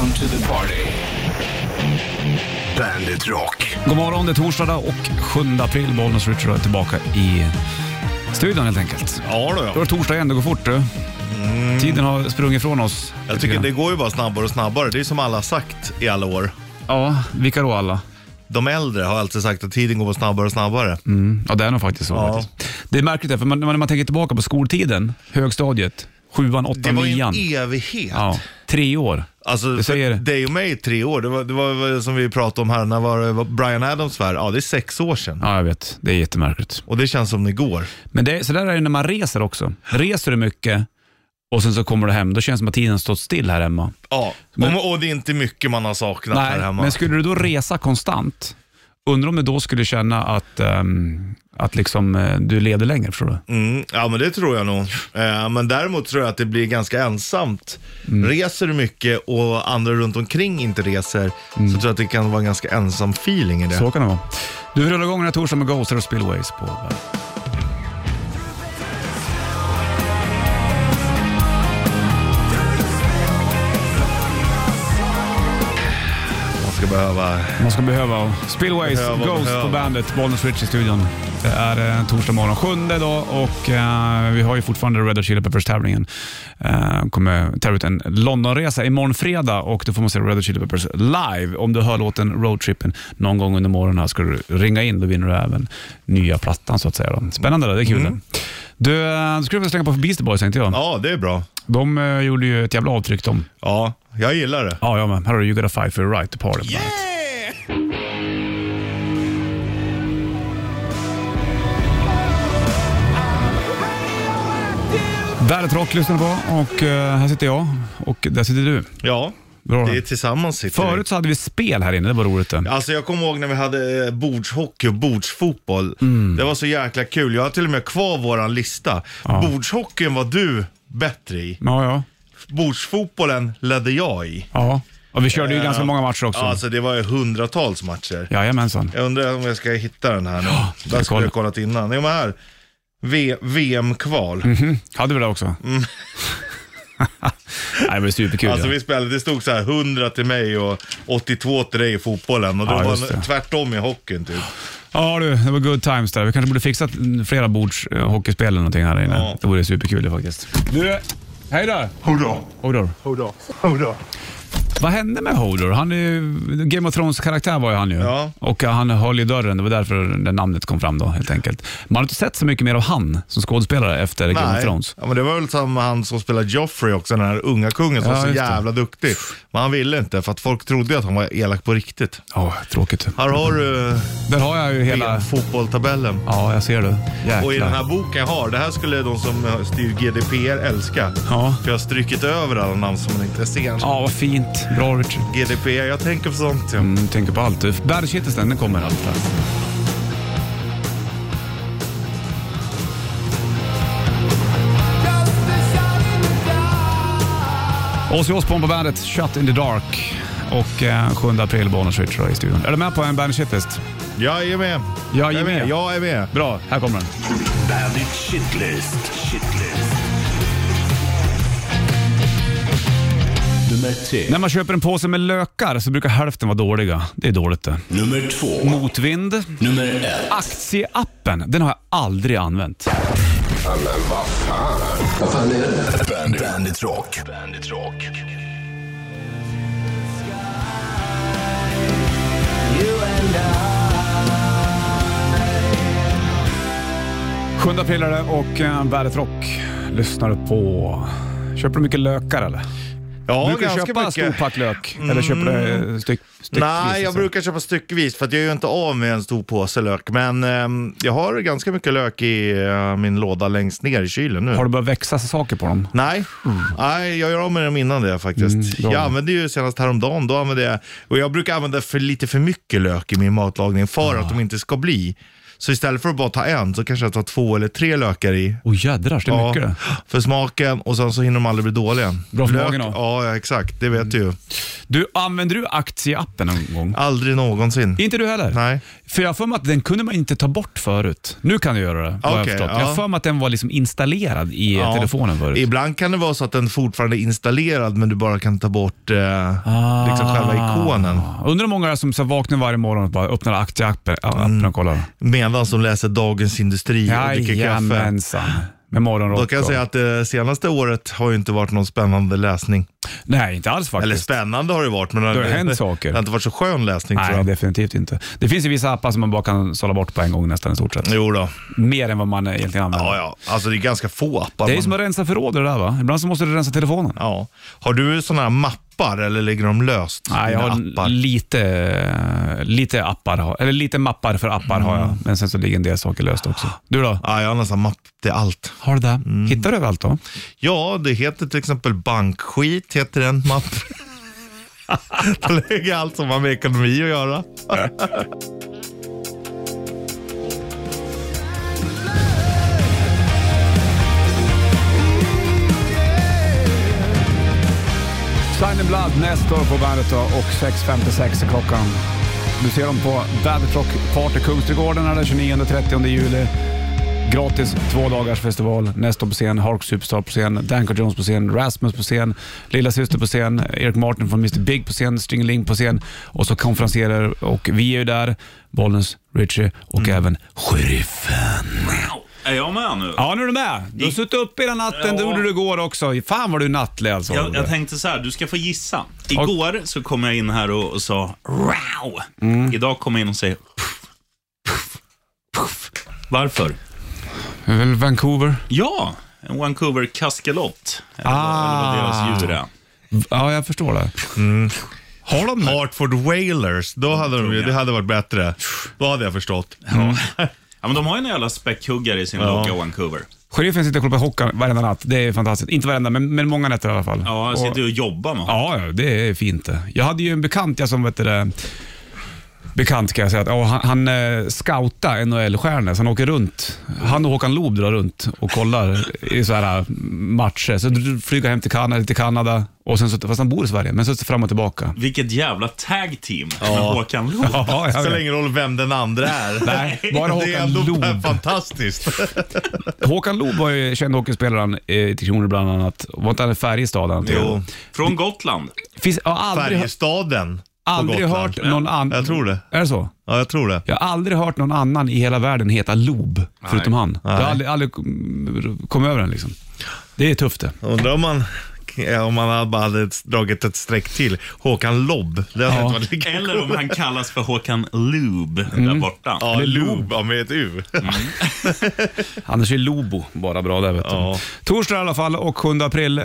Welcome to the party. Bandit Rock. God morgon, det är torsdag och 7 april. Bollnäs Richard är tillbaka i studion helt enkelt. Ja då, Då är ja. det torsdag igen, det går fort du. Tiden har sprungit ifrån oss. Jag tycker det går ju bara snabbare och snabbare. Det är som alla har sagt i alla år. Ja, vilka då alla? De äldre har alltid sagt att tiden går bara snabbare och snabbare. Mm. Ja, det är nog faktiskt så. Ja. Faktiskt. Det är märkligt, för man, när man tänker tillbaka på skoltiden, högstadiet, sjuan, Det åttan, var ju nian. en evighet. Ja, tre år. Alltså, Det säger- för dig och mig tre år. Det var, det var som vi pratade om här, när var det var Brian Adams var Ja, det är sex år sedan. Ja, jag vet. Det är jättemärkligt. Och det känns som det går. Men det, så där är det när man reser också. Reser du mycket och sen så kommer du hem, då känns det som att tiden stått still här hemma. Ja, Men- och, och det är inte mycket man har saknat här Nej, hemma. men skulle du då resa konstant, undrar om du då skulle känna att, ehm, att liksom, eh, du levde längre, förstår du? Mm, ja, men det tror jag nog. Eh, men däremot tror jag att det blir ganska ensamt. Mm. Reser du mycket och andra runt omkring inte reser, Mm. så tror jag att det kan vara en ganska ensam feeling i det. Så kan det vara. Du rullar igång den här torsdagen med Ghoster och Spillways på behöva... Man ska behöva Spillways, Behöva, Ghost behöva. på bandet, Bollnäs Rich i studion. Det är eh, torsdag morgon, sjunde dag och eh, vi har ju fortfarande Red Hot Chili Peppers-tävlingen. Eh, kommer ta ut en Londonresa imorgon fredag och då får man se Red Hot Chili Peppers live. Om du hör låten Roadtrippen någon gång under morgonen här ska du ringa in, då vinner du även nya plattan så att säga. Då. Spännande, då, det är kul. det. Du, eh, du skulle vilja slänga på Beastie Boys tänkte jag. Ja, det är bra. De eh, gjorde ju ett jävla avtryck de. Ja, jag gillar det. Ja, ja men här har du You gotta fight for your right to party. på bandet. Bandet Rock lyssnar du på och eh, här sitter jag och där sitter du. Ja, Bra. det är tillsammans sitter. Förut så hade vi spel här inne, det var roligt det. Alltså jag kommer ihåg när vi hade eh, bordshockey och bordsfotboll. Mm. Det var så jäkla kul. Jag har till och med kvar våran lista. Bordshockeyn var du bättre i. Ja, ja. Bordsfotbollen ledde jag i. ja. Och vi körde ju ganska många matcher också. Alltså det var ju hundratals matcher. Jajamensan. Jag undrar om jag ska hitta den här nu. jag Där skulle kollar. jag kollat innan. Jo men här. V- VM-kval. Mhm. Hade vi det också? Nej, det var superkul. Alltså ja. vi spelade, det stod så här 100 till mig och 82 till dig i fotbollen. Och det Ja, var det. tvärtom i hockeyn typ. Ja du, det var good times där. Vi kanske borde fixa flera bords eh, hockeyspel eller någonting här inne. Ja. Det vore superkul det faktiskt. Du, hej där! Hodor. Hodor. Hodor. Hodor. Vad hände med Hodor? Han är ju, Game of Thrones-karaktär var ju han ju. Ja. Och han höll i dörren, det var därför det namnet kom fram då helt enkelt. Man har inte sett så mycket mer av han som skådespelare efter Game of Nej, Thrones. ja, men det var väl samma han som spelade Joffrey också, den här unga kungen som Ja, var så just det. jävla duktig. Men han ville inte för att folk trodde att han var elak på riktigt. Ja, tråkigt. Här har du Där har jag ju hela... fotbolltabellen. Ja, jag ser det. Jäklar. Och i den här boken jag har, det här skulle de som styr GDPR älska. Ja. För jag har strykit över alla namn som man inte ser. Ja, vad fint. Bra Richard. GDPR, jag tänker på sånt. Ja. Mm, tänker på allt. Bergkittelsen, den kommer allt. Ozzy Osbourne på bandet, Shut in the Dark. Och eh, 7 april, Bonus Richard i studion. Är du med på en Bandit Shitlist? Jag är med. Jag är jag är med. med. Jag är med. Bra, här kommer den. Bandit Shitlist. Shitlist. Nummer tre. När man köper en påse med lökar så brukar hälften vara dåliga. Det är dåligt det. Nummer två. Motvind. Nummer ett. Aktieappen, den har jag aldrig använt. Bandit, Bandit Rock. Bandit Rock. 7 april är det och eh, Bandet Rock lyssnar du på. Köper du mycket lökar eller? Ja, brukar du köpa mycket. Mm. stor pack lök? Eller köper du eh, styck, styckvis? Nej, jag alltså? brukar köpa styckevis för att jag gör inte av med en stor påse lök. Men ehm, jag har ganska mycket lök i eh, min låda längst ner i kylen nu. Har du börjat växa saker på dem? Nej. Nej, jag gör av med dem innan det faktiskt. Mm, jag använde ju senast häromdagen, då använde jag, och jag brukar använda för lite för mycket lök i min matlagning för Ah. att de inte ska bli Så istället för att bara ta en så kanske jag tar två eller tre lökar i. Åh jädrars, det är mycket det. för smaken och sen så hinner de aldrig bli dåliga. Bra för magen då. Ja, ja, exakt. Det vet du ju. Du, använder du aktieappen någon gång? Aldrig någonsin. Inte du heller? Nej. För jag har för mig att den kunde man inte ta bort förut. Nu kan du göra det, vad jag förstått. ja. Jag har för mig att den var liksom installerad i Ja. telefonen förut. Ibland kan det vara så att den fortfarande är installerad men du bara kan ta bort eh, liksom själva ikonen. Ah. Undrar hur många som så vaknar varje morgon och bara öppnar aktieappen appen och kollar. Medan de läser Dagens Industri och dricker kaffe. Jajamensan. Med morgonrock. Då kan jag säga att det senaste året har ju inte varit någon spännande läsning. Nej, inte alls faktiskt. Eller spännande har det varit, men det, Det har hänt saker. det har inte varit så skön läsning tror Nej, jag. definitivt inte. Det finns ju vissa appar som man bara kan sålla bort på en gång nästan i stort sett. Jo då. Mer än vad man egentligen använder. Ja, ja. Alltså det är ganska få appar. Det är man- som att rensa förråd det där va? Ibland så måste du rensa telefonen. ja. Har du sådana här mappar eller ligger de löst? Nej, jag har appar? lite, lite appar, har- eller lite mappar för appar har Mm. jag, men sen så ligger en del saker löst också. Du då? Ja, jag har nästan mapp till allt. Har du det? Mm. Hittar du överallt då? Ja, det heter till exempel bankskit, heter en mapp. Där lägger allt som har med ekonomi att göra. Sign in Blood, Nestor på bandet då, och 6.56 är klockan. Du ser dem på Bandet Rock Party Kungsträdgården den 29-30 juli. Gratis två dagars festival. Nestor på scen, Hark Superstar på scen, Danko Jones på scen, Rasmus på scen, Lilla Syster på scen, Erik Martin från Mr Big på scen, Stringeling på scen och så konferenserer och vi är ju där, Bollnäs, Richie och även Sheriffen. Är jag med nu? Ja, nu är du med. Du har suttit uppe hela natten, det gjorde du igår också. Fan vad du är nattlig alltså. Jag, jag tänkte så här, du ska få gissa. Igår så kom jag in här och, och sa wow. Mm. Idag kommer jag in och säger puff, puff, puff. Varför? Det är väl Vancouver? Ja, en Vancouver kaskelott. Eller, Ah. eller vad deras djur är. Ja, jag förstår det. Har de det? Hartford Whalers, då hade de ju, det hade varit bättre. Då hade jag förstått. Ja, men de har ju en jävla späckhuggare i sin Ja. logga Vancouver. Sheriffen sitter och kollar på hockey varenda natt. Det är fantastiskt. Inte varenda, men, men många nätter i alla fall. Ja, Och- sitter och jobbar med honom. Ja, ja, det är fint det. Jag hade ju en bekant jag som vet du, det, bekant kan jag säga. Att, ja, han han eh, scoutar NHL-stjärnor, så han åker runt. Han och Håkan Loob drar runt och kollar i så här eh, matcher. Så flyger hem till Kanada, till Kanada och sen så, fast han bor i Sverige, men så fram och tillbaka. Vilket jävla tag team med Håkan Loob. Ja, jag spelar ingen roll vem den andra är. Nej, bara det är Håkan ändå Loob. fantastiskt. Håkan Loob var ju känd hockeyspelaren till Kronor bland annat. Var inte han i Färjestad? han till? Jo. Från Gotland. Finns, aldrig, Färjestaden aldrig Gotland. hört någon annan... Jag tror det. Är det så? Ja, jag tror det. Jag har aldrig hört någon annan i hela världen heta Loob, förutom han. Jag har aldrig, aldrig kom- kommit över den liksom. Det är tufft det. Undrar om man, om man bara hade dragit ett streck till. Håkan Lobb. Det hade Ja. varit lika Eller om han kallas för Håkan Loob Mm. där borta. Ja, Lob, ja, med ett U. Annars är Lobo bara bra där vet du. Ja. Torsdag i alla fall och 7 april uh,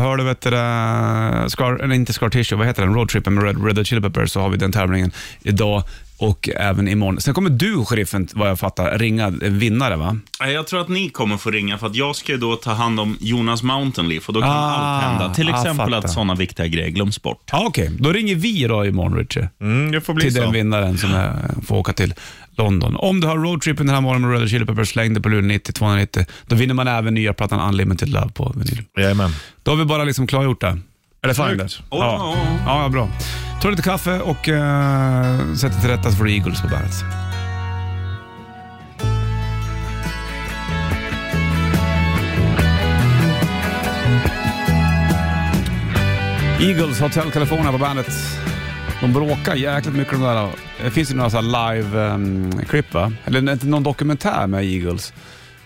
hörde vet du, uh, Scar, eller inte Scar Tissue, vad heter den? Roadtrippen med Red, Red Hot Chili Peppers så har vi den tävlingen idag och även imorgon. Sen kommer du, sheriffen, vad jag fattar, ringa en vinnare va? Jag tror att ni kommer få ringa för att jag ska ju då ta hand om Jonas Mountain Leaf och då kan Ah, allt hända. Till ah, exempel fattar. att sådana viktiga grejer glöms bort. Ja, Okej, då ringer vi då imorgon Richie. Mm, det får bli till så. den vinnaren som är, får åka till London. Om du har roadtrippen den här morgonen med Red Hot Chili Peppers, släng det på luren 90 290. Då vinner man även nya plattan Unlimited Love på vinyl. Jajamän. Då har vi bara liksom klargjort det. Är det fine Snyggt. där? Åh, Ja. ja, bra. Ta lite kaffe och uh, sätt dig till rätta så får du Eagles på bandet. Eagles Hotel California på bandet. De bråkar jäkligt mycket de där. Det finns ju några live-klipp ehm, va? Eller någon dokumentär med Eagles.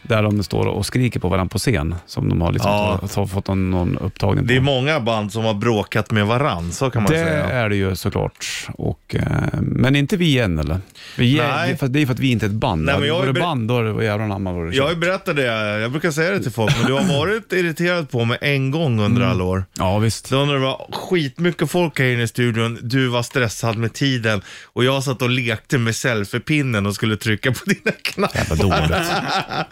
Där de står och skriker på varandra på scen. Som de har liksom Ja. ta- ta- fått någon, någon upptagning på. Det är många band som har bråkat med varann, så kan man Det säga. är det ju såklart. Och, eh, men inte vi än eller? Vi är, Nej. det är för att vi inte är ett band. Nej, men jag var det band då är det jävlar anamma vad det Jag har berättat det, jag brukar säga det till folk, men du har varit irriterad på mig en gång under Mm. alla år. Ja visst. Då när det var skitmycket folk här inne i studion, du var stressad med tiden och jag satt och lekte med selfiepinnen och skulle trycka på dina knappar. Jävla dåligt.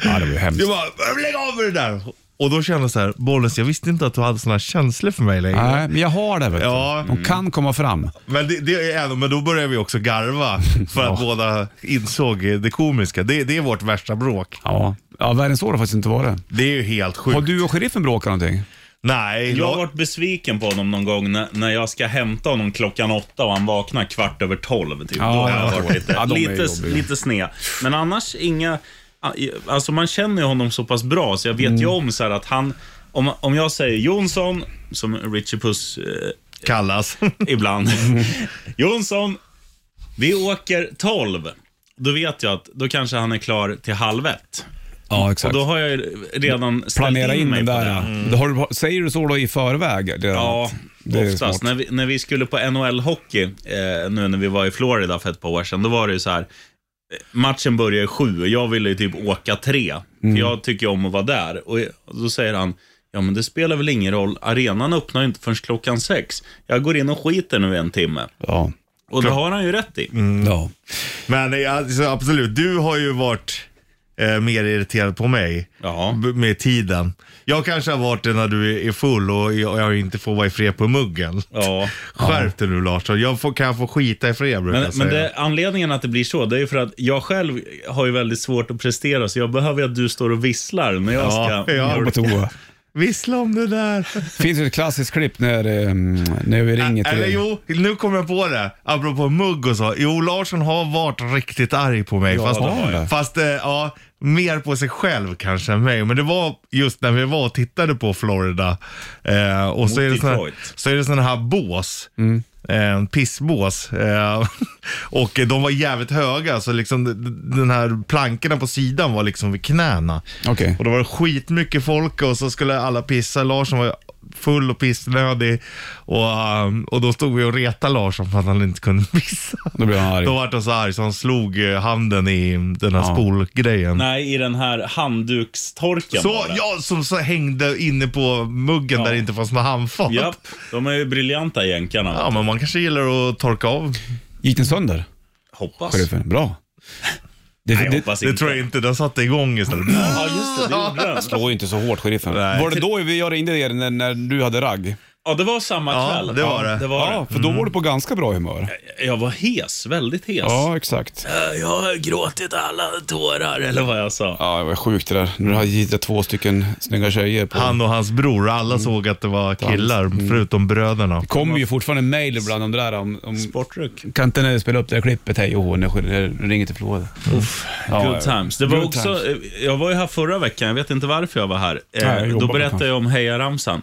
Ja det var ju hemskt. Du bara, lägg av med det där! och då kände jag så här, Bollnäs, jag visste inte att du hade såna här känslor för mig längre. Nej, men jag har det. Vet du. Ja. De kan komma fram. Men, det, det är ändå, men då började vi också garva för att båda insåg det komiska. Det, det är vårt värsta bråk. Ja, ja värre än så har det faktiskt inte varit. Det är ju helt sjukt. Har du och sheriffen bråkat någonting? Nej, Jag har jag, varit besviken på honom någon gång när, när jag ska hämta honom klockan åtta och han vaknar kvart över tolv. Typ. Ja, Då har jag jag varit lite, Ja, de är lite, jobbiga. lite sned. Men annars inga... Alltså man känner ju honom så pass bra så jag vet ju om så här att han... Om, om jag säger Jonsson, som Richie Puss eh, kallas. ibland. Jonsson, vi åker 12. Då vet jag att då kanske han är klar till halv ett. Ja, Och exakt. då har jag redan Planera in mig den på där. det. du, säger du så då i förväg? Ja, det oftast. När vi, när vi skulle på NHL-hockey, eh, nu när vi var i Florida för ett par år sedan, då var det ju så här. Matchen började sju och jag ville ju typ åka tre. Mm. För jag tycker om att vara där. Och, då säger han, ja men det spelar väl ingen roll, arenan öppnar ju inte förrän klockan sex. Jag går in och skiter nu i en timme. Ja. Och det har han ju rätt i. ja. Men eh, alltså, absolut, du har ju varit eh, mer irriterad på mig b- med tiden. Jag kanske har varit det när du är full och jag, jag inte får vara i fred på muggen. Ja. Skärp dig nu Larsson. Jag får, kan få skita i fred brukar Men, jag men säga. det, anledningen att det blir så, det är ju för att jag själv har ju väldigt svårt att prestera, så jag behöver ju att du står och visslar när jag Ja, ska... ja. På toa. Vissla om det där. finns ju ett klassiskt klipp när, eh, när vi ringer till Eller jo, nu kommer jag på det. Apropå mugg och så. Jo, Larsson har varit riktigt arg på mig. Ja, fast, det har fast eh, ja, mer på sig själv kanske än mig. Men det var just när vi var och tittade på Florida. Eh, och så Mot är, det såna, Detroit. så är det såna här bås. Mm. Eh, pissbås. Eh, och de var jävligt höga, så liksom den här plankorna på sidan var liksom vid knäna. Okej. Och det var skitmycket folk och så skulle alla pissa. Larsson var full och pissnödig. Och, um, och då stod vi och retade Larsson för att han inte kunde pissa. Då blir han arg. Då var han så arg så han slog eh, handen i den här Ja. spolgrejen. Nej, i den här handdukstorken. Så, ja, som så hängde inne på muggen Ja. där det inte fanns något handfat. Japp, de är ju briljanta jänkarna. Ja, men man kanske gillar att torka av. Gick den sönder? Hoppas. Sheriffen? Bra. Det, Nej, jag det, hoppas Det inte. tror jag inte, den satte igång istället. Ja, just det. Det gjorde den. slår ju inte så hårt, sheriffen. Nej. Var det då vi jag ringde er när, när du hade ragg? Ja, det var samma Ja, kväll. det var det. det, var Ja, det. för då var du på ganska bra humör. Jag var hes, väldigt hes. Ja, exakt. Eh, Jag har gråtit alla tårar, eller vad jag sa. Ja, det var sjukt det där. När du hade hittat två stycken snygga tjejer på... Han och hans bror, alla såg att det var killar, förutom bröderna. Det kommer ju fortfarande mail ibland om det där. Om, om, Sportryck. kan inte ni spela upp det här klippet, hej och hå, när jag ringer till Florida? Ja, Good ja. times. Det var Good också, times. eh, jag var ju här förra veckan, jag vet inte varför jag var här. Eh, Nej, jag jobbar Då berättade jag om hejaramsan.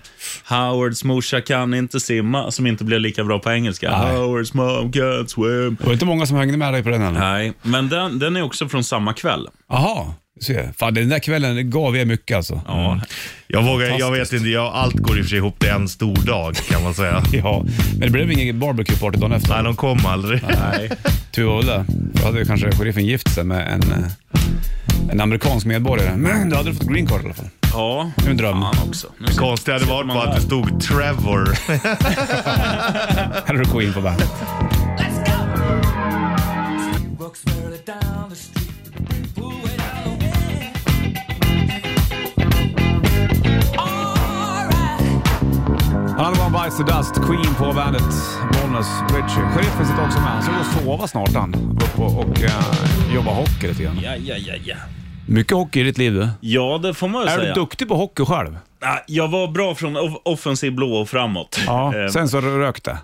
Howards morsa kan inte simma, som inte blev lika bra på engelska. Nej. Howards mom can't swim. Det var inte många som hängde med dig på den heller. Nej, men den, den är också från samma kväll. Jaha, du ser. Fan, den där kvällen gav jag mycket alltså. Ja. Jag vågar, jag vet inte, jag, allt går i och för sig ihop till en stor dag kan man säga. Ja, men det blev ingen barbecue-party dagen efter. Nej, de kom aldrig. Nej. Tur var väl det. Då hade ju kanske sheriffen gift sig med en, eh, en amerikansk medborgare. Men du hade fått green card i alla fall. Ja. En dröm. Fan också. Nu Det konstiga hade varit bara att det stod Trevor. Här har du Queen på bandet. The. Another one bites the dust. Queen på bandet. Bonus Richie. Sheriffen sitter också med. Han ska gå och sova snart han. Upp och, och uh, jobba hockey lite grann. Ja, ja, ja, ja. Mycket hockey i ditt liv du. Ja, det får man ju Är säga. du duktig på hockey själv? Ah, Jag var bra från off- offensiv blå och framåt. Ja. Eh, Sen så rökte.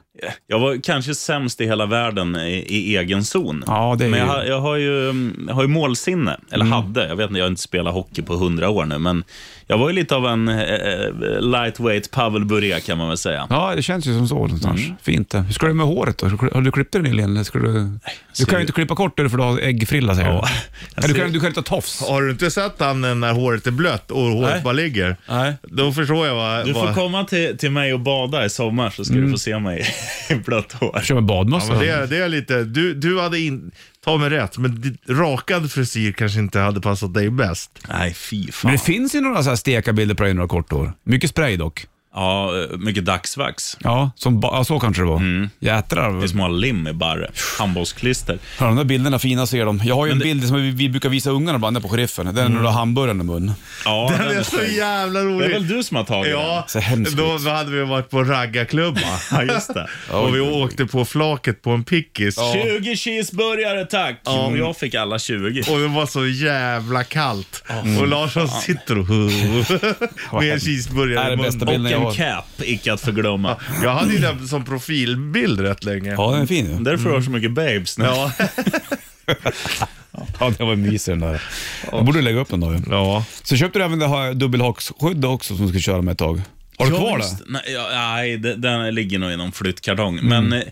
Jag var kanske sämst i hela världen i, i egen zon. Ja, det är men jag, ju- har- jag, har ju, mm, jag har ju målsinne, eller hade. Jag vet inte, jag har inte spelat hockey på hundra år nu, men jag var ju lite av en eh, lightweight Pavel Bure kan man väl säga. Ja, det känns ju som så någonstans. Fint det. Hur ska du med håret då? Har du klippt det nyligen? Ska du... du ser kan ju inte klippa kort det för du har äggfrilla säger Ja, du. du, kan, du kan inte ta tofs. Har du inte sett han när håret är blött och håret Nej. bara ligger? Nej. Då förstår jag vad... Du får vad... komma till, till mig och bada i sommar så ska Mm. du få se mig i blött hår. Kör med Ja, badmössa. men det, är- det är lite... Du, du hade in... Ta mig rätt, men rakad frisyr kanske inte hade passat dig bäst. Nej, fy fan. Men det finns ju några så här steka bilder på dig i några kort hår. Mycket spray dock. Ja, eh, mycket dagsvax. Ja, som ba- ja, så kanske det var. Mm. Det är Jätrar. små lim i barre. Handbollsklister. Ja, de där bilderna fina ser de. Jag har ju en det- bild som vi, vi brukar visa ungarna ibland där på sheriffen. Den när du har hamburgaren i mun. Ja, Den är så snygg. jävla Det är rolig. väl du som har tagit Ja, Så hemskt då, då hade vi varit på raggarklubba. den? Ja, just det. och vi åkte på flaket på en pickis. 20 cheeseburgare tack! Och jag fick alla 20. Och det var så jävla kallt. Och Larsson sitter och med en cheeseburgare Det är i den munnen. bilden jag en har. cap, icke att förglömma. Jag hade ju den som profilbild rätt länge. Ja, den är fin ju. Därför har du så mycket babes nu. Ja. Ja, det var mysig den där. Jag borde lägga upp den då ju. ja. Så köpte du även det här dubbelhaksskyddet också som du ska köra med ett tag. Har du kvar det? Nej, ja, nej det, den ligger nog i någon flyttkartong. Mm. Men eh,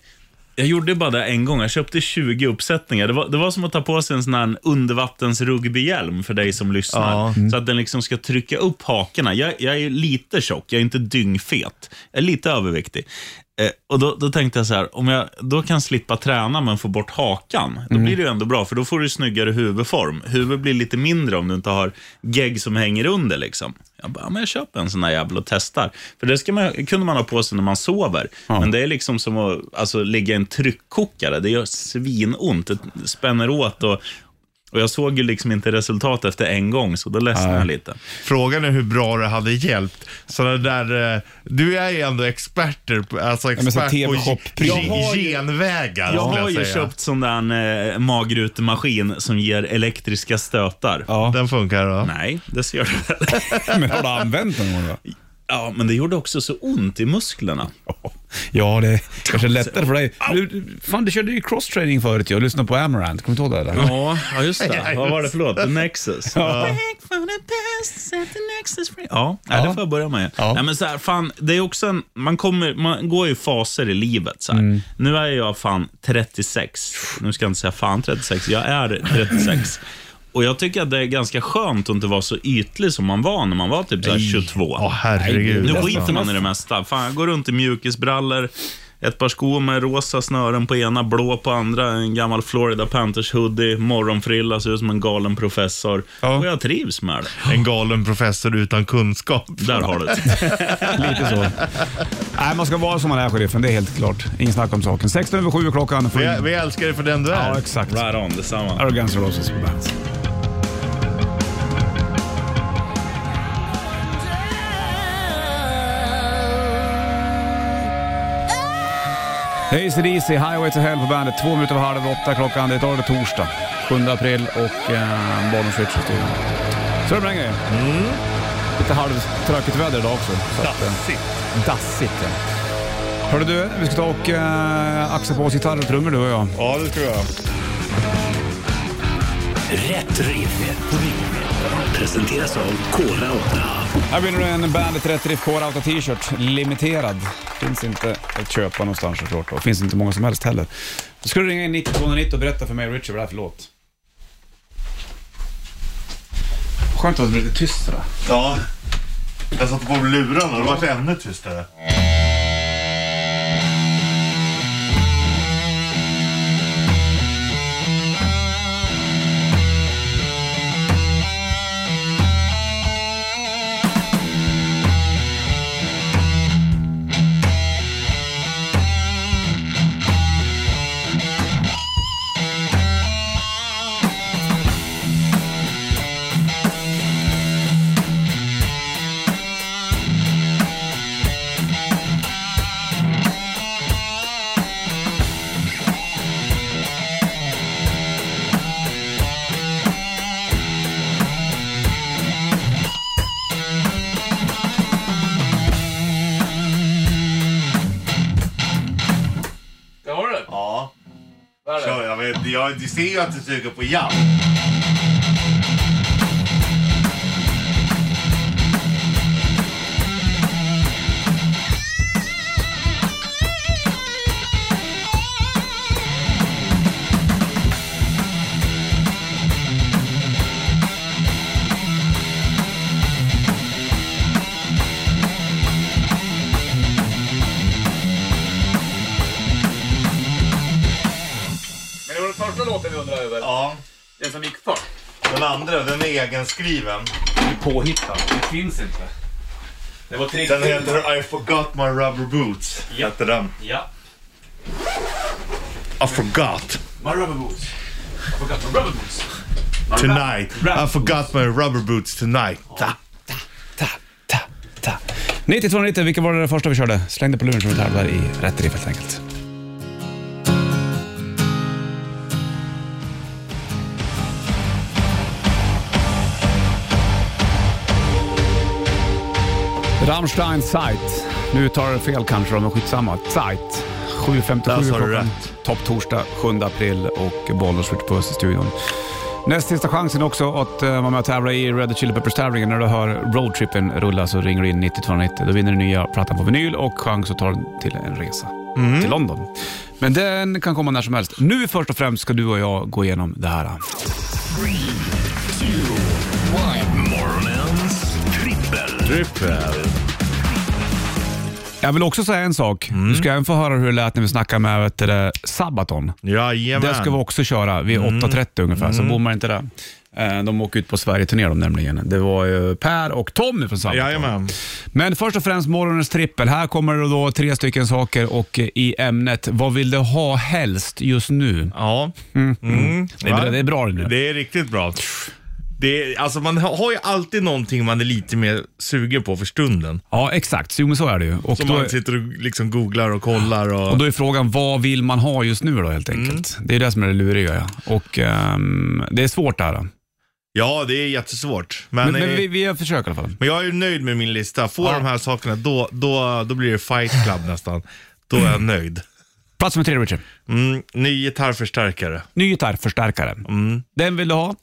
jag gjorde bara det en gång. Jag köpte 20 uppsättningar. Det var, det var som att ta på sig en sån här undervattens rugbyhjälm för dig som lyssnar. Ja. Mm. Så att den liksom ska trycka upp hakorna. Jag, jag är lite tjock, jag är inte dyngfet. Jag är lite överviktig. Eh, och då, då tänkte jag så här, om jag då kan slippa träna men få bort hakan, då Mm. blir det ju ändå bra, för då får du snyggare huvudform. Huvudet blir lite mindre om du inte har gegg som hänger under. Liksom. Jag bara, ja, men jag köper en sån här jävel och testar. För det ska man, kunde man ha på sig när man sover. Men det är liksom som att alltså, ligga i en tryckkokare. Det gör svinont, det spänner åt och, och jag såg ju liksom inte resultat efter en gång, så då ledsnade jag lite. Frågan är hur bra det hade hjälpt. Sådana där, eh, du är ju ändå experter, på- alltså men så expert på ge- Jag har ju- genvägar. Jag skulle har ju säga. köpt sån där eh, magrutemaskin som ger elektriska stötar. Ja. Den funkar då? Nej, det ser du väl? Men har du använt den någon gång då? Ja, men det gjorde också så ont i musklerna. Ja, det är kanske lättare för dig. Du, fan, du körde ju cross-training förut ju och lyssnade på Amarant. Kommer du ihåg det? Eller? Ja, ja just det. Vad var det för låt? The Nexus. Ja, ja nej, det får jag börja med. Ja. Nej, men så här, fan, det är också en, man, kommer, man går i faser i livet. Så här. Nu är jag fan 36. Nu ska jag inte säga fan 36, jag är 36. Och jag tycker att det är ganska skönt att inte vara så ytlig som man var när man var typ så här 22. Åh herregud. Nu skiter man i det mesta. Fan, jag går runt i mjukisbrallor, ett par skor med rosa snören på ena, blå på andra, en gammal Florida Panthers hoodie, morgonfrilla, ser ut som en galen professor. Ja. Och jag trivs med det. En galen professor utan kunskap. Där har du det. Lite så. Nej, man ska vara som man är, sheriffen. Det är helt klart. Ingen snack om saken. 16 över 7 klockan. Vi, vi älskar dig för den du är. Ja, exakt. Right on, detsamma. Arrogance Roses på bandet. ACDC, Highway to Hell på bandet. Två minuter över halv åtta klockan. Det är torsdag. 7 april och eh, Bollnäs i studion. Så är det med en grej. Lite halvtråkigt väder idag också. Så att, eh, Dassigt. dassigt ja. Hörru du, vi ska ta och eh, axa på oss gitarr och trummor du och jag. Ja, det tror jag. Rätt riff. Presenteras av Kora 8. Här vinner du en Bandet Rätt Riff Core Auto T-shirt. Limiterad. Finns inte att köpa någonstans såklart. Och finns inte många som helst heller. Då ska du ringa in 9290 och berätta för mig och Richard vad det är för låt. Skönt att det blir lite tyst sådär. Ja. Jag satte på lurarna och det vart ännu tystare. Jag du ser ju att du suger på jam. Egenskriven. Påhittad. Den finns inte. Det var tre Den heter I forgot my rubber boots. Ja. Hette den. Ja. I forgot My rubber boots. I forgot my rubber boots. tonight. I forgot my rubber boots tonight. Ta, ta, ta. 9290, vilka var det första vi körde? Slängde på luren som vi tävlar i rätt riff helt enkelt. Rammstein Zeit. Nu tar det fel kanske, men skitsamma. Zeit. Där 7.57 sa du klockan. Topp torsdag 7 april och Bollnäs skjuter puss i studion. Näst sista chansen också att uh, vara med och tävla i Red Chili Peppers-tävlingen. När du hör roadtrippen rulla så ringer du in 9290. Då vinner du nya plattan på vinyl och chans att ta den till en resa till London. Men den kan komma när som helst. Nu först och främst ska du och jag gå igenom det här. Morgonens trippel. Jag vill också säga en sak. Du ska även få höra hur det lät när vi snackade med vet du, det, Sabaton. Jajamän. Det ska vi också köra vid 8.30 ungefär, så bommar inte det. Eh, De åker ut på Sverige-turné de nämligen. Det var ju Per och Tommy från Sabaton. Jajamän. Men först och främst morgonens trippel. Här kommer det då tre stycken saker och eh, i ämnet, vad vill du ha helst just nu? Ja. Mm. Det är, bra- det är bra det nu. Det är riktigt bra. Det alltså man har ju alltid någonting man är lite mer sugen på för stunden. Ja, exakt. Jo, men så är det ju. Och Som då, man sitter och liksom googlar och kollar och... och då är frågan, vad vill man ha just nu då helt enkelt? Det är det som är det luriga. Ja. Och ehm, det är svårt det här. Ja, det är jättesvårt. Men, Men, men eh, vi, vi försöker i alla fall. men jag är nöjd med min lista. Får Ja. de här sakerna, då, då, då blir det fight club nästan. Då är jag nöjd. Plats nummer tre, Richard. Mm, ny gitarrförstärkare. Ny gitarrförstärkare. Mm. Den vill du ha?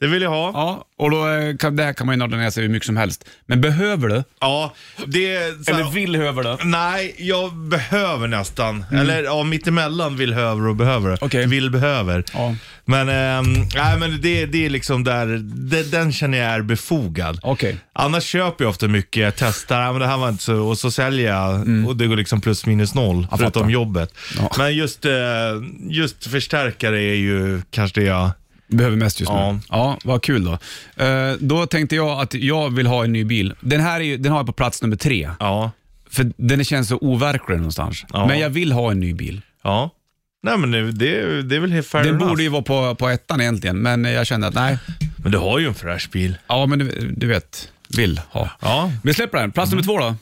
Det vill jag ha. Ja, och då eh, kan, det här kan man ju nörda ner sig hur mycket som helst. Men behöver du? Ja, det... Så, Eller vill behöver du? Nej, jag behöver nästan. Eller ja, mittemellan vill, behöver och behöver. Mm. Okej. Vill, behöver. Ja. Men, ehm, nej, men det, det är liksom där, det, den känner jag är befogad. Okej. Annars köper jag ofta mycket, jag testar, ja, men det här var inte så, och så säljer jag och det går liksom plus minus noll, Jag förutom fattar. jobbet. Men just, eh, just förstärkare är ju kanske det jag... Behöver mest just Ja. nu. Ja, vad kul då. Eh, då tänkte jag att jag vill ha en ny bil. Den här är, ju- den har jag på plats nummer tre. Ja. För den känns så overklig någonstans. Ja. Men jag vill ha en ny bil. Ja. Nej men det, det, det är väl helt fair Den enough. borde ju vara på, på ettan egentligen, men jag kände att nej. Men du har ju en fräsch bil. Ja, men du, du vet, vill ha. Ja. Vi släpper den. Plats nummer två då?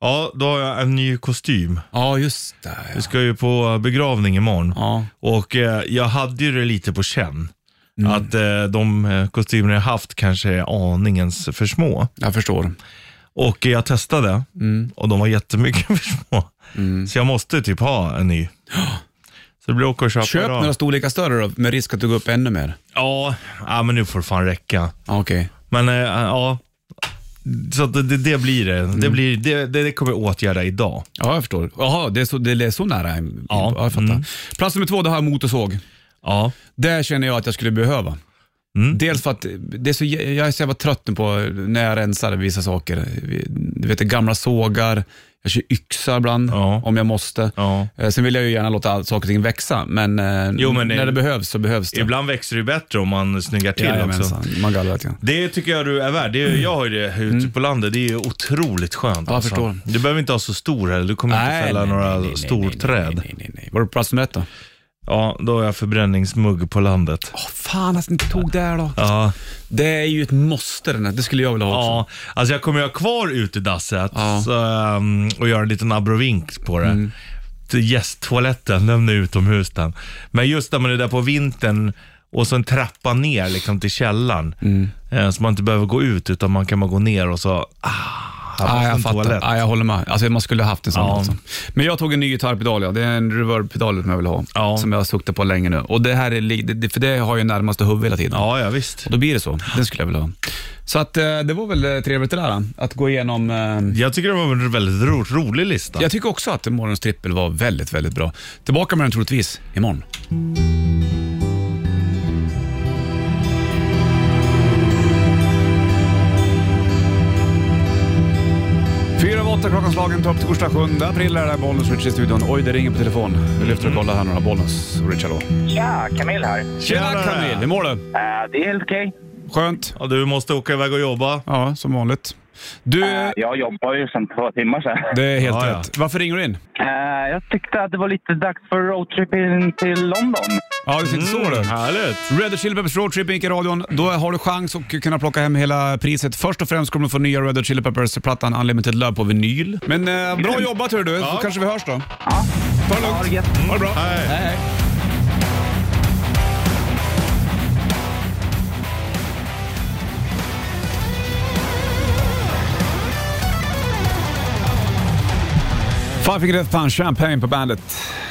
Ja, då har jag en ny kostym. Ja, just det. Vi ska ju på begravning imorgon. Ja. Och eh, jag hade ju det lite på känn. Mm. Att eh, de eh, kostymer jag haft kanske är aningens för små. Jag förstår. Och jag testade Mm. och de var jättemycket för små. Så jag måste typ ha en ny. Så det blir åka och köpa Köp idag. några storlekar större då, med risk att du går upp ännu mer. Ja, ja, men nu får det fan räcka. Ja, Okej. Men eh, ja, så det, det, det blir det. Mm. Det, blir, det, det, kommer jag åtgärda idag. Ja, jag förstår. Jaha, det är så, det är så nära. Ja. ja jag fattar. Mm. Plats nummer två, det har jag motorsåg. Ja. Det känner jag att jag skulle behöva. Mm. Dels för att det är så, jag är så jävla trött nu på när jag rensar vissa saker. Du vet, gamla sågar, jag kör yxa ibland Ja. om jag måste. Ja. Eh, Sen vill jag ju gärna låta saker och ting växa, men, eh, Jo, men när det- det behövs så behövs det. Ibland växer det ju bättre om man snyggar till också. Jajamensan, man gallrar grann. Det tycker jag du är värd. Det är, jag har ju det ute på landet. Det är ju otroligt skönt. Mm. Ja, alltså. förstår. Du behöver inte ha så stor heller. Du kommer inte fälla några nej, nej, storträd. Nej, nej, nej, nej. Var du på plats nummer ett då? Ja, då har jag förbränningsmugg på landet. Åh, fan att ni inte tog där då. Ja, Det är ju ett måste den här. Det skulle jag vilja ha också. ja, alltså jag kommer ju ha kvar utedasset Ja. så, um, och göra en liten abrovink på det. Mm. Till Gästtoaletten, lämna utomhus den. Men just när man är där på vintern och så en trappa ner liksom till källaren. Mm. Eh, så man inte behöver gå ut utan man kan bara gå ner och så, ah, här Ja, jag fattar. Ja, jag håller med. Alltså, man skulle ha haft en sån. Ja. Alltså. Men jag tog en ny gitarrpedal, ja. det är en reverb-pedal som jag vill ha. Ja. Som jag har suktat på länge nu. Och det här är, för det har ju närmaste huvud hela tiden. Ja, ja visst. Och då blir det så. Den skulle jag vilja ha. Så att, eh, det var väl eh, trevligt det där, att gå igenom. eh, Jag tycker det var en väldigt ro, rolig lista. Jag tycker också att morgonens trippel var väldigt, väldigt bra. Tillbaka med den troligtvis imorgon. Fyra av åtta klockan slagen, topp torsdag 7 april är det Bollnäs Rich i studion. Oj, det ringer på telefon. Vi lyfter och kollar här några Bollnäs och Richard då. Tja, Camille här. Tjena Tjenare. Camille, hur mår du? Eh, det är helt okej. Skönt. Ja, du måste åka iväg och jobba. Ja, som vanligt. Du, Eh, Jag jobbar ju sedan två timmar sedan. det är helt Ja, ja. rätt. Varför ringer du in? Eh, Jag tyckte att det var lite dags för roadtrip in till London. Ja, du sitter så du. Härligt. Red Hot Chili Peppers Road Trip gick i radion. Då har du chans att kunna plocka hem hela priset. Först och främst kommer du få nya Red Hot Chili Peppers-plattan Unlimited Love på vinyl. Men eh, bra jobbat hör du, så kanske vi hörs då. Ja. Ta det lugnt. Ha det. Ha det bra. Hej. hej. Five Finger Death Punch, Champagne på bandet.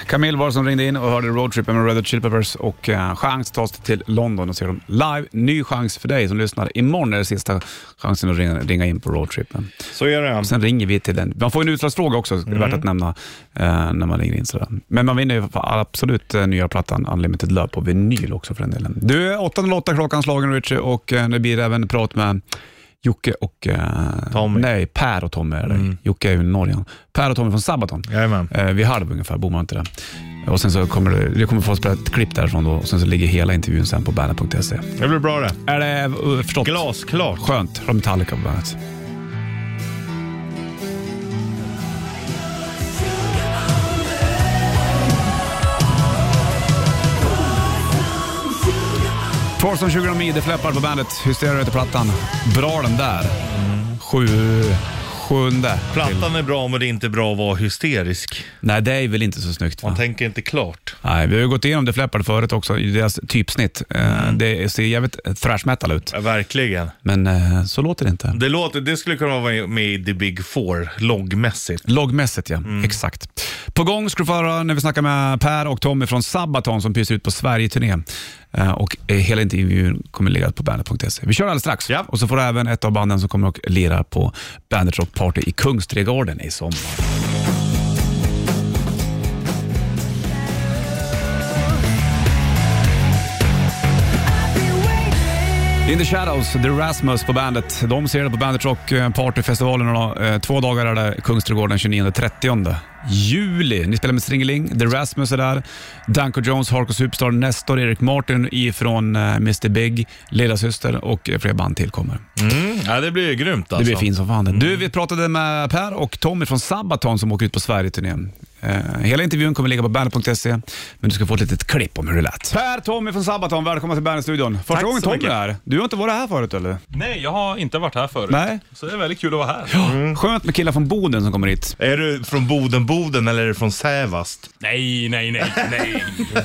Camille var det som ringde in och hörde roadtrippen med Red Hot Chili Peppers och uh, chans tas till London och se dem live. Ny chans för dig som lyssnar. Imorgon är det sista chansen att ringa, ringa in på roadtrippen. Så är det. Sen ringer vi till den. Man får en utslagsfråga också, det är värt att nämna eh, när man ringer in. Sådär. Men man vinner ju absolut eh, nya plattan Unlimited Love på vinyl också för den delen. Du, 8.08 klockan slagen Richie och eh, det blir även prat med Jocke och... Eh, Tommy. Nej, Per och Tommy är det. Jocke är ju Norge. Per och Tommy från Sabaton. Jajamän. Eh, vid halv ungefär, bor man inte där. Och sen så kommer det, jag kommer få spela ett klipp därifrån då och sen så ligger hela intervjun sen på bandet.se. Det blir bra det. Är det uh, förstått? Glasklart. Skönt. Från Metallica på bandet. 20 mil, det fläppar på bandet. Hysteria heter plattan. Bra den där. Sju, sjunde. Plattan är bra men det är inte bra att vara hysterisk. Nej, det är väl inte så snyggt va? Man tänker inte klart. Nej, vi har ju gått igenom det fläppade förut också i deras typsnitt. Eh, Det ser jävligt thrash metal ut. Ja, verkligen. Men eh, så låter det inte. Det, låter, det skulle kunna vara med i The Big Four, loggmässigt. Loggmässigt ja, exakt. På gång ska du få höra när vi snackar med Per och Tommy från Sabaton som pyser ut på Sverige-turné. Eh, Och eh, hela intervjun kommer ligga på bandet.se. Vi kör alldeles strax. Ja. Och så får du även ett av banden som kommer att lira på Bandet Rock Party i Kungsträdgården i sommar. In the Shadows, The Rasmus på bandet. De ser det på Bandet Rock eh, Partyfestivalen. Då. Eh, Två dagar är det Kungsträdgården 29-30 juli. Ni spelar med Stringeling, The Rasmus är där. Danko Jones, Harko Superstar, Nestor, Erik Martin ifrån eh, Mr Big, Lilla Syster och fler band tillkommer. Mm. Ja, det blir grymt Det alltså. blir fint som fan. Du, vi pratade med Per och Tommy från Sabaton som åker ut på Sverige-turnén. Eh, hela intervjun kommer ligga på bandet.se, men du ska få ett litet klipp om hur det lät. Per, Tommy från Sabaton, välkommen till Bandet-studion. Första Tack gången så Tommy mycket. är här. Du har inte varit här förut eller? Nej, jag har inte varit här förut. Nej. Så det är väldigt kul att vara här. Skönt med killar från Boden som kommer hit. Är du från Boden-Boden eller är du från Sävast? Nej, nej, nej, nej.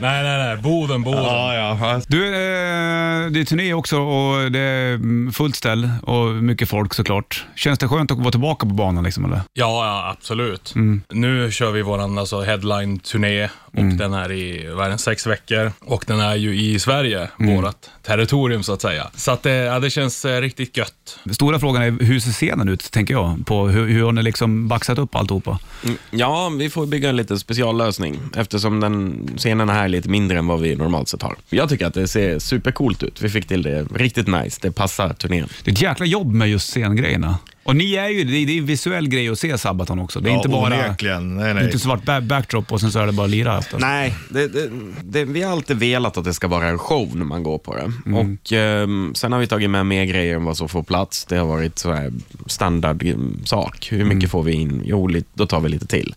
nej, nej, nej. Boden, Boden. Ja, ja. Du, eh, det är turné också och det är mm, fullt ställ och mycket folk såklart. Känns det skönt att vara tillbaka på banan liksom eller? Ja, ja, absolut. Nu kör vi våran alltså, headline-turné och den är i världen sex veckor. Och den är ju i Sverige, vårat territorium så att säga. Så att, eh, ja, det känns eh, riktigt gött. Stora frågan är hur ser scenen ut, tänker jag? På hur, hur har ni liksom baxat upp alltihopa? Mm, Ja, vi får bygga en liten speciallösning eftersom den scenen här är lite mindre än vad vi normalt sett har. Jag tycker att det ser supercoolt ut. Vi fick till det riktigt nice. Det passar turnén. Det är ett jäkla jobb med just scengrejerna. Och ni är ju, det är det är en visuell grej att se Sabaton också. Det är Ja, inte bara onekligen. Nej, det är nej. inte svart ba- backdrop och sen så är det bara lira efter. Nej, det, det, det, vi har alltid velat att det ska vara en show när man går på det. Och ehm, Sen har vi tagit med mer grejer än vad som får plats. Det har varit så här standard ehm, sak. Hur mycket får vi in? Jo, lite, då tar vi lite till.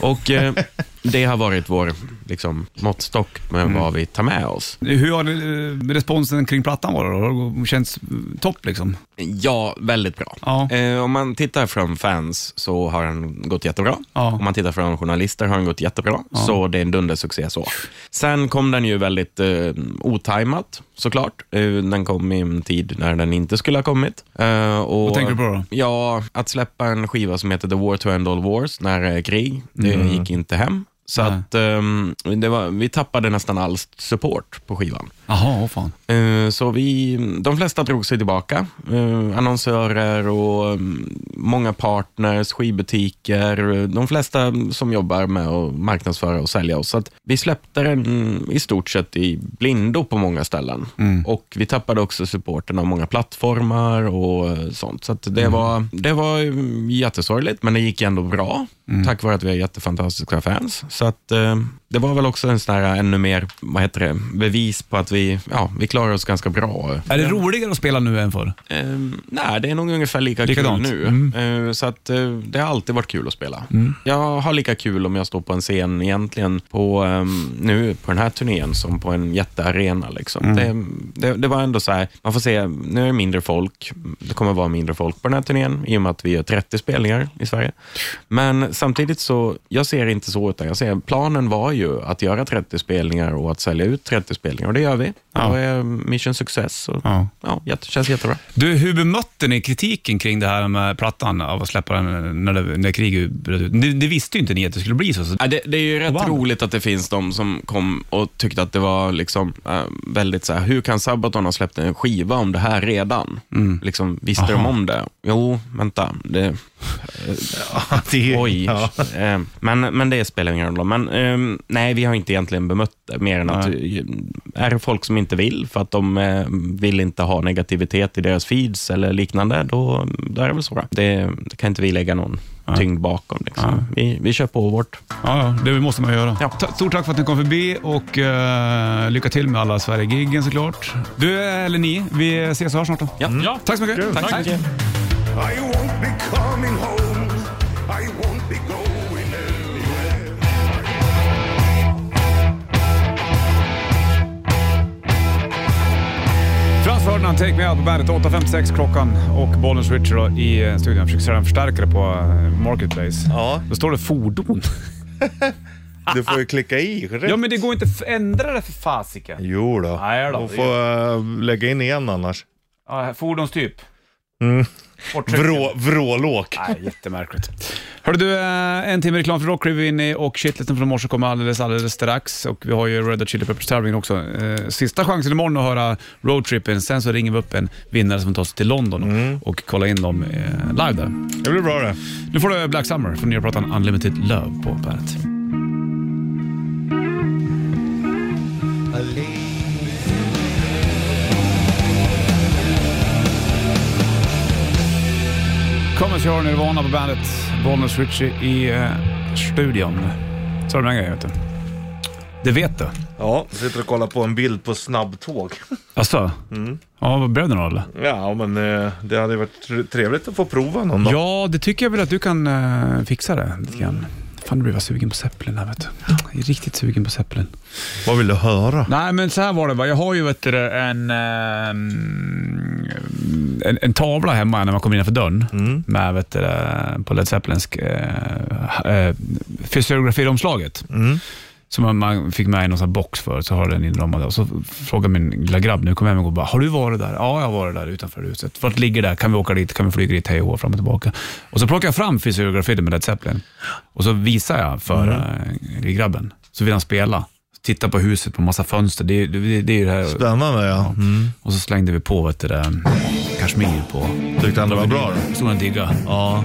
Och eh, Det har varit vår liksom, måttstock med vad vi tar med oss. Hur har eh, responsen kring plattan varit då? Har det känts topp liksom? Ja, väldigt bra. Ja. Eh, om man tittar från fans så har den gått jättebra. Ja. Om man tittar från journalister har den gått jättebra. Så det är en dundersuccé så. Sen kom den ju väldigt eh, otajmat såklart. Eh, den kom i en tid när den inte skulle ha kommit. Eh, och, Vad tänker du på då? Ja, att släppa en skiva som heter The War to End All Wars när det är krig, det gick inte hem. Så Mm. Nej. att ehm, det var, vi tappade nästan all support på skivan. Jaha, åh fan. Eh, Så vi, de flesta drog sig tillbaka. Eh, Annonsörer och mm, många partners, skivbutiker, eh, de flesta som jobbar med att marknadsföra och sälja oss. Så att vi släppte den i stort sett i blindo på många ställen. Och vi tappade också supporten av många plattformar och sånt. Så det, var, det var mm, jättesorgligt, men det gick ändå bra. Tack vare att vi har jättefantastiska fans. Så att eh, det var väl också en sån här ännu mer, vad heter det, bevis på att vi, ja, vi klarar oss ganska bra. Är det roligare att spela nu än förr? Eh, nej, det är nog ungefär lika Likadant. kul nu. Mm. Eh, så att eh, det har alltid varit kul att spela. Jag har lika kul om jag står på en scen egentligen på, ehm, nu på den här turnén som på en jättearena. Liksom. Det, det, det var ändå så här, man får se, nu är det mindre folk. Det kommer vara mindre folk på den här turnén i och med att vi gör 30 spelningar i Sverige. Men samtidigt så, jag ser inte så, utan jag ser, planen var ju att göra 30 spelningar och att sälja ut 30 spelningar och det gör vi. Ja. Då är mission success. Och, Ja. ja. jätte, känns jättebra. Du, hur bemötte ni kritiken kring det här med plattan av att släppa den när, det, när kriget bröt ut? Det, det visste ju inte ni att det skulle bli så. så Ja, det, det är ju rätt Wow. roligt att det finns de som kom och tyckte att det var liksom, äh, väldigt så här, hur kan Sabaton ha släppt en skiva om det här redan? Liksom, visste de Aha. om det? Jo, vänta. Det, Det, oj. Ja. Eh, men, men det spelar ingen roll. Men ehm, nej, vi har inte egentligen bemött det, mer än att eh, är det folk som inte vill för att de eh, vill inte ha negativitet i deras feeds eller liknande, då, då är det väl så. Det, det kan inte vi lägga någon tyngd bakom. Liksom. Vi, vi kör på vårt. Ja, ja, det måste man göra. Ja. Stort tack för att ni kom förbi och eh, lycka till med alla Sverige-giggen såklart. Du, eller ni, vi ses och hörs snart då. Ja. Ja. Tack så mycket. Tack så mycket. Ferdinand, Take Me Out på bandet. 8.56 klockan och Bollnäs Richard då i eh, studion. Försöker sätta en förstärkare på eh, Marketplace. Ja, Då står det fordon. du får ju klicka i. rätt. Ja, men det går inte att ändra det för fasiken. Jo då. Nej då, Du får äh, lägga in igen annars. Ja, fordonstyp. Mm. Vrå, vrålåk. Nej, jättemärkligt. Hörru du, eh, en timme reklam för rock kliver vi in i och shitlisten från morse kommer alldeles, alldeles strax. Och vi har ju Red Hot Chili Peppers tävlingen också. Eh, Sista chansen imorgon att höra roadtrippen. Sen så ringer vi upp en vinnare som tar sig till London och kollar in dem eh, live där. Det blir bra det. Nu får du Black Summer från nya plattan Unlimited Love på bandet. Kommer köra Nirvana på bandet. Bollnäs Ritchie i eh, studion. Så är det den grejen vet du. Det vet du. Ja, sitter och kollar på en bild på snabbtåg. Asså? Ja, vad blev det då eller? Ja, men eh, det hade varit tr- trevligt att få prova någon dag. Ja, det tycker jag väl att du kan eh, fixa det lite grann. Fan, du blir jag sugen på Zeppelin här vet du. Jag är riktigt sugen på Zeppelin. Vad vill du höra? Nej, men så här var det bara. Jag har ju vet du, en, ehm, en, en tavla hemma när man kommer innanför dörren med vet du, på Led Zeppelins äh, äh, fysiografiomslaget. Som man- fick med i någon sån box för så har den inramad. Och så frågar min lilla grabb nu, kommer hem och går bara, har du varit där? Ja, jag har varit där utanför huset. Vart ligger det? Kan vi åka dit? Kan vi flyga dit? Hej och fram och tillbaka. Och så plockar jag fram fysiografin med Led Zeppelin och så visar jag för mm. grabben. Så vill han spela. Titta på huset på massa fönster. Det, det, det är det här. Spännande ja. Mm. Och så slängde vi på vet du, det, Kashmir på. Tyckte han det var bra? Stod han och digga. Ja.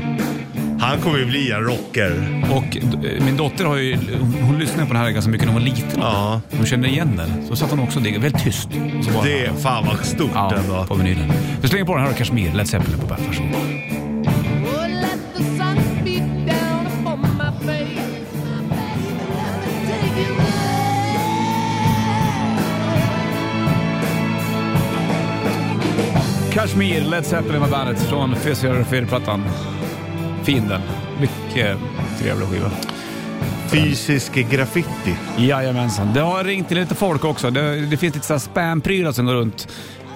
Han kommer ju bli en rocker. Och eh, min dotter har ju, hon, hon lyssnade på den här ganska mycket när hon var liten. Ja. Hon kände igen den. Så satt hon också och diggade, väldigt tyst. Så bara, Det är fan vad stort ja, ändå. på vinylen. Vi slänger på den här och Kashmir, Led Zeppelin på bandet. Varsågod. Oh, Kashmir, Led Zeppelin på bandet från Physiography-plattan. Fin den. Mycket trevlig skiva. Fysisk graffiti. Jajamensan. Det har ringt till lite folk också. Det, det finns lite spam-prylar som går runt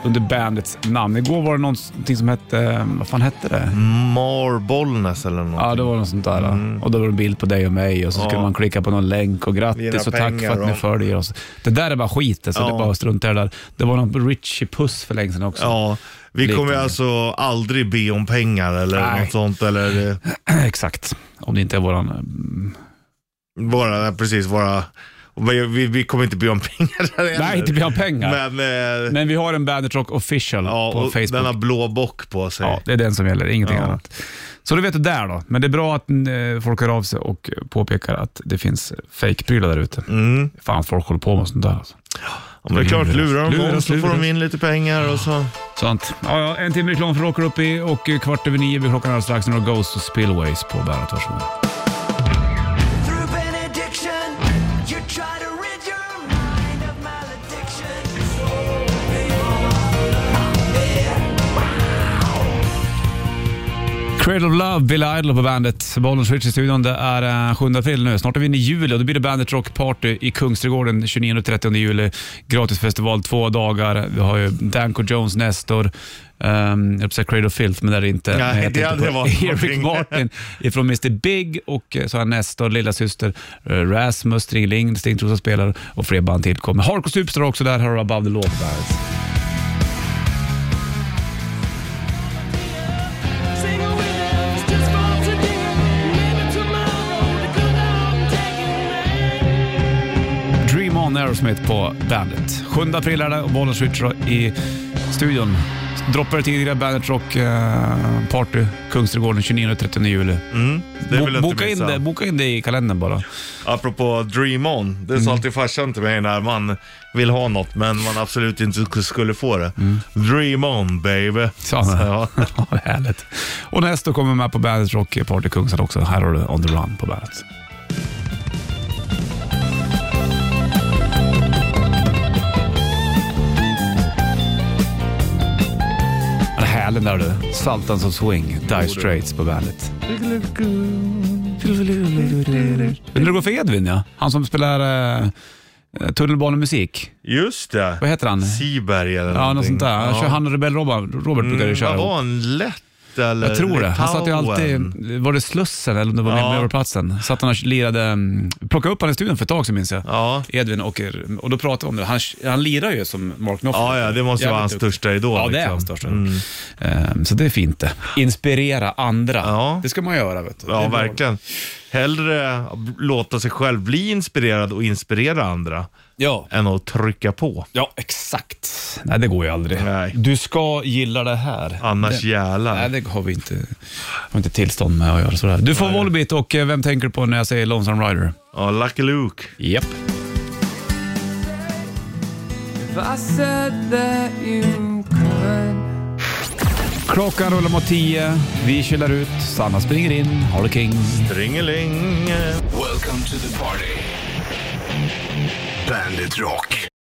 under bandets namn. Igår var det någonting som hette, vad fan hette det? Mar Bollnäs eller något. Ja, det var något sånt där. Och då var det en bild på dig och mig och så skulle Ja. man klicka på någon länk och grattis och tack för att ni följer oss. Det där är bara skit alltså. Ja. Det är bara i det där. Det var någon Richie Puss för länge sedan också. Ja, vi kommer alltså aldrig be om pengar eller Nej. något sånt. Eller eh, Exakt. Om det inte är våran... mm, våra, precis, våra... Vi, vi, vi kommer inte be om pengar där Nej, heller. inte bli av pengar. Men, Men, eh, vi har en Bandit Rock official ja, på och Facebook. den har blå bock på sig. Ja, det är den som gäller, ingenting Ja. annat. Så du vet det där då. Men det är bra att eh, folk hör av sig och påpekar att det finns fake-prylar där ute. Mm. Fan, folk håller på med sånt där. Alltså. Ja, men det är klart, lurar de Luras, någon så får luras. de in lite pengar och så. Sant. Ja, ja, en timme reklam för rockar upp i och eh, kvart över nio blir klockan alldeles strax. Några Ghost och Spillways på bandet. Varsågod. Cradle of Love, Billy Idol på bandet. Bollnäs Switch i studion. Det är eh, 7 april nu. Snart är vi inne i juli och då blir det Bandet Rock Party i Kungsträdgården 29 och 30 juli. Gratisfestival två dagar. Vi har ju Danko Jones, Nestor, Um, jag säga Cradle of Filth, men det är det inte. Nej, heter det hade varit Eric. Martin ifrån Mr Big och eh, så har Nestor, lilla syster eh, Rasmus, Stringling, Stingtrosa spelar och fler band tillkommer. Hardcore Superstar också där. Här har Above the Law på Aerosmith på bandet. 7 april är det och Switch i studion. Droppar det tidigare Bandet Rock eh, Party, Kungsträdgården 29 och 30 juli. Mm, Bo- boka, in det, boka in det i kalendern bara. Apropå Dream On. Det Mm. sa alltid farsan till mig när man vill ha något men man absolut inte skulle få det. Dream On baby. Sa han? Ja. Härligt. Och nästa kommer med på Bandet Rock Party Kungsträdgården också. Här har du On the Run på bandet. Härligt där du. Sultans of Swing, Die Straits på bandet. Du det går för Edvin ja? Han som spelar eh, tunnelbanemusik. Just det. Vad heter han? Seaberg eller Ja, något någonting. sånt där. Han kör han och Rebell Robert, Robert brukar ju Mm, köra. vad var han? Lätt eller Jag tror det. Han satt ju alltid, var det Slussen eller om det var Ja. Överplatsen? Satt han och lirade, mm, plockade upp han i studion för ett tag sedan minns jag. Ja. Edvin och, och då pratade vi om det. Han, han lirar ju som Mark Knopfler. Ja, ja, det måste ju vara hans Jävligt största idol. Ja, det är liksom. hans största. Mm. Ehm, Så det är fint det. Inspirera andra. Ja. Det ska man göra. Vet du. Ja, verkligen. Hellre låta sig själv bli inspirerad och inspirera andra Ja. än att trycka på. ja, exakt. Nej, det går ju aldrig. Nej. Du ska gilla det här. Annars det, jävlar. Nej, det har vi inte, har inte tillstånd med att göra sådär. Du får Volbeat och eh, vem tänker du på när jag säger Lonesome Rider? Ja, Lucky Luke. Japp. Klockan rullar mot tio. Vi chillar ut. Sanna springer in. Har det king. Ringeling. Welcome to the party. Bandit Rock.